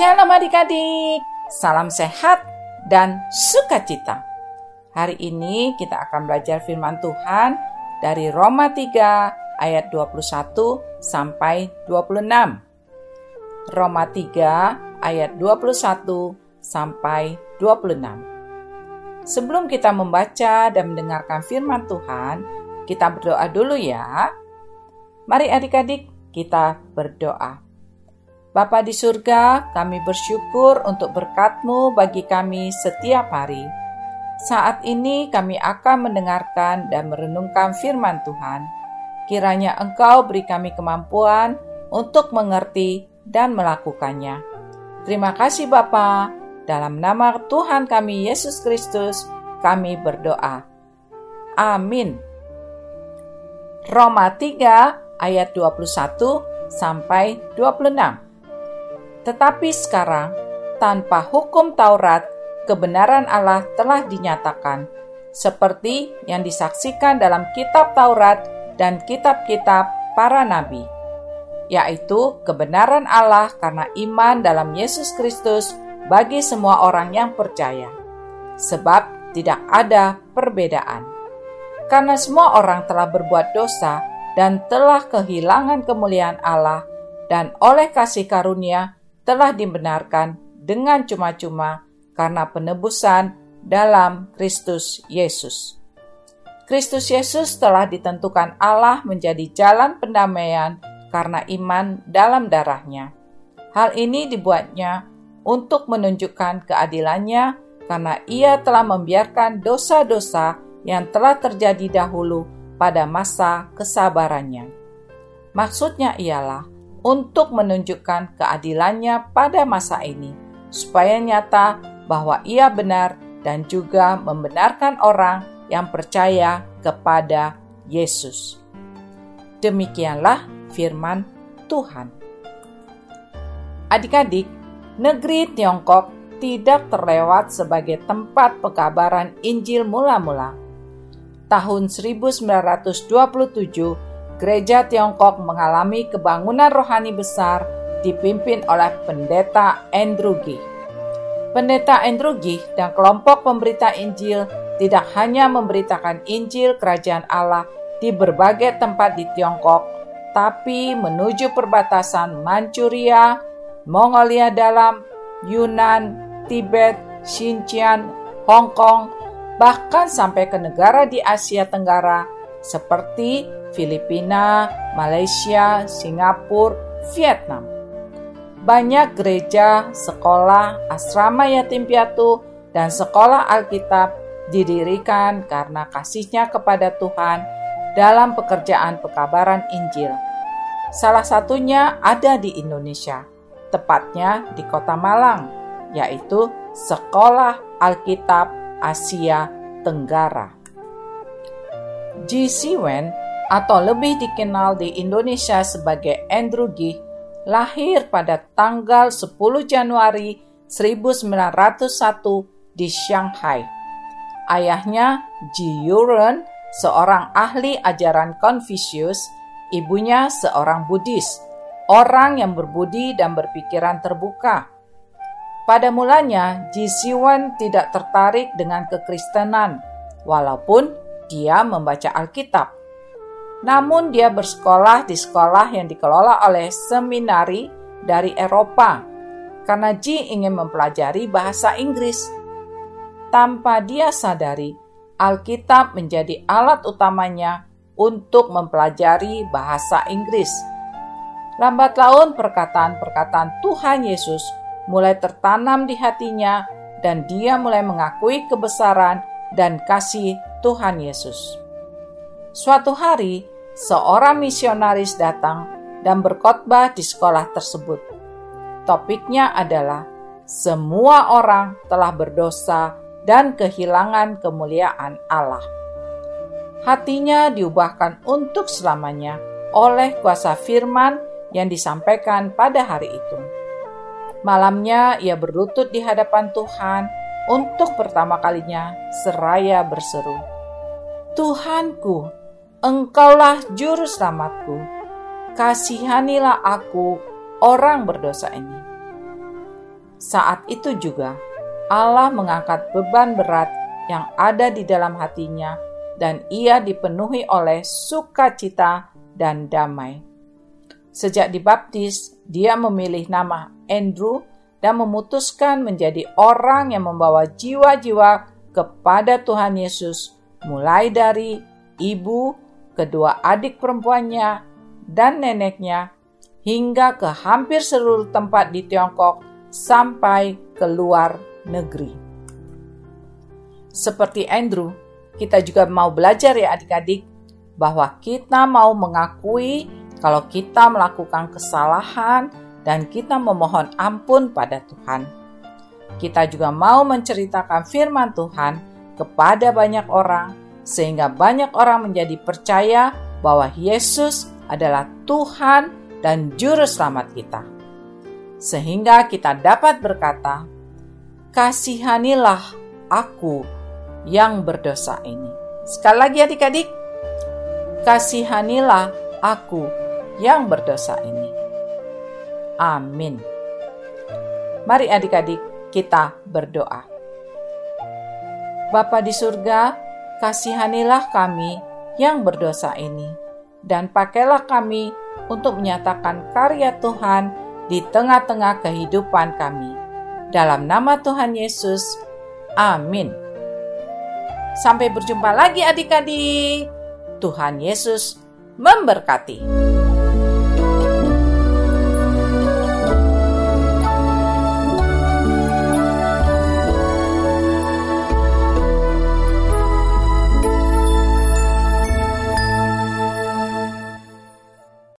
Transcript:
Shalom adik-adik, salam sehat dan sukacita. Hari ini kita akan belajar firman Tuhan dari Roma 3 ayat 21 sampai 26. Roma 3 ayat 21 sampai 26. Sebelum kita membaca dan mendengarkan firman Tuhan, kita berdoa dulu ya. Mari adik-adik kita berdoa. Bapa di surga, kami bersyukur untuk berkat-Mu bagi kami setiap hari. Saat ini kami akan mendengarkan dan merenungkan firman Tuhan. Kiranya Engkau beri kami kemampuan untuk mengerti dan melakukannya. Terima kasih Bapa. Dalam nama Tuhan kami Yesus Kristus, kami berdoa. Amin. Roma 3 ayat 21 sampai 26. Tetapi sekarang, tanpa hukum Taurat, kebenaran Allah telah dinyatakan, seperti yang disaksikan dalam kitab Taurat dan kitab-kitab para nabi, yaitu kebenaran Allah karena iman dalam Yesus Kristus bagi semua orang yang percaya. Sebab tidak ada perbedaan. Karena semua orang telah berbuat dosa dan telah kehilangan kemuliaan Allah, dan oleh kasih karunia telah dibenarkan dengan cuma-cuma karena penebusan dalam Kristus Yesus. Kristus Yesus telah ditentukan Allah menjadi jalan pendamaian karena iman dalam darahnya. Hal ini dibuatnya untuk menunjukkan keadilannya karena ia telah membiarkan dosa-dosa yang telah terjadi dahulu pada masa kesabarannya. Maksudnya ialah untuk menunjukkan keadilannya pada masa ini, supaya nyata bahwa ia benar dan juga membenarkan orang yang percaya kepada Yesus. Demikianlah firman Tuhan. Adik-adik, negeri Tiongkok tidak terlewat sebagai tempat pekabaran Injil mula-mula. Tahun 1927, gereja Tiongkok mengalami kebangunan rohani besar dipimpin oleh pendeta Andrew G. Pendeta Andrew G dan kelompok pemberita Injil tidak hanya memberitakan Injil Kerajaan Allah di berbagai tempat di Tiongkok, tapi menuju perbatasan Manchuria, Mongolia Dalam, Yunan, Tibet, Xinjiang, Hong Kong, bahkan sampai ke negara di Asia Tenggara seperti Filipina, Malaysia, Singapura, Vietnam. Banyak gereja, sekolah, asrama yatim piatu, dan sekolah Alkitab didirikan karena kasihnya kepada Tuhan dalam pekerjaan pekabaran Injil. Salah satunya ada di Indonesia, tepatnya di kota Malang, yaitu Sekolah Alkitab Asia Tenggara. G. Siwen atau lebih dikenal di Indonesia sebagai Andrew Gih, lahir pada tanggal 10 Januari 1901 di Shanghai. Ayahnya Ji Yuren, seorang ahli ajaran Confucius, ibunya seorang Buddhis, orang yang berbudi dan berpikiran terbuka. Pada mulanya, Ji Siwen tidak tertarik dengan kekristenan, walaupun dia membaca Alkitab. Namun dia bersekolah di sekolah yang dikelola oleh seminari dari Eropa karena Ji ingin mempelajari bahasa Inggris. Tanpa dia sadari, Alkitab menjadi alat utamanya untuk mempelajari bahasa Inggris. Lambat laun perkataan-perkataan Tuhan Yesus mulai tertanam di hatinya dan dia mulai mengakui kebesaran dan kasih Tuhan Yesus. Suatu hari, seorang misionaris datang dan berkhotbah di sekolah tersebut. Topiknya adalah semua orang telah berdosa dan kehilangan kemuliaan Allah. Hatinya diubahkan untuk selamanya oleh kuasa firman yang disampaikan pada hari itu. Malamnya ia berlutut di hadapan Tuhan untuk pertama kalinya seraya berseru, "Tuhanku, Engkaulah juru selamatku. Kasihanilah aku, orang berdosa ini. Saat itu juga Allah mengangkat beban berat yang ada di dalam hatinya, dan ia dipenuhi oleh sukacita dan damai. Sejak dibaptis, dia memilih nama Andrew dan memutuskan menjadi orang yang membawa jiwa-jiwa kepada Tuhan Yesus, mulai dari ibu, kedua adik perempuannya, dan neneknya, hingga ke hampir seluruh tempat di Tiongkok sampai ke luar negeri. Seperti Andrew, kita juga mau belajar ya adik-adik, bahwa kita mau mengakui kalau kita melakukan kesalahan dan kita memohon ampun pada Tuhan. Kita juga mau menceritakan firman Tuhan kepada banyak orang, sehingga banyak orang menjadi percaya bahwa Yesus adalah Tuhan dan Juru Selamat kita, sehingga kita dapat berkata, kasihanilah aku yang berdosa ini. Sekali lagi adik-adik, kasihanilah aku yang berdosa ini. Amin. Mari adik-adik kita berdoa. Bapa di surga, kasihanilah kami yang berdosa ini, dan pakailah kami untuk menyatakan karya Tuhan di tengah-tengah kehidupan kami dalam nama Tuhan Yesus, amin. Sampai berjumpa lagi adik-adik. Tuhan Yesus memberkati.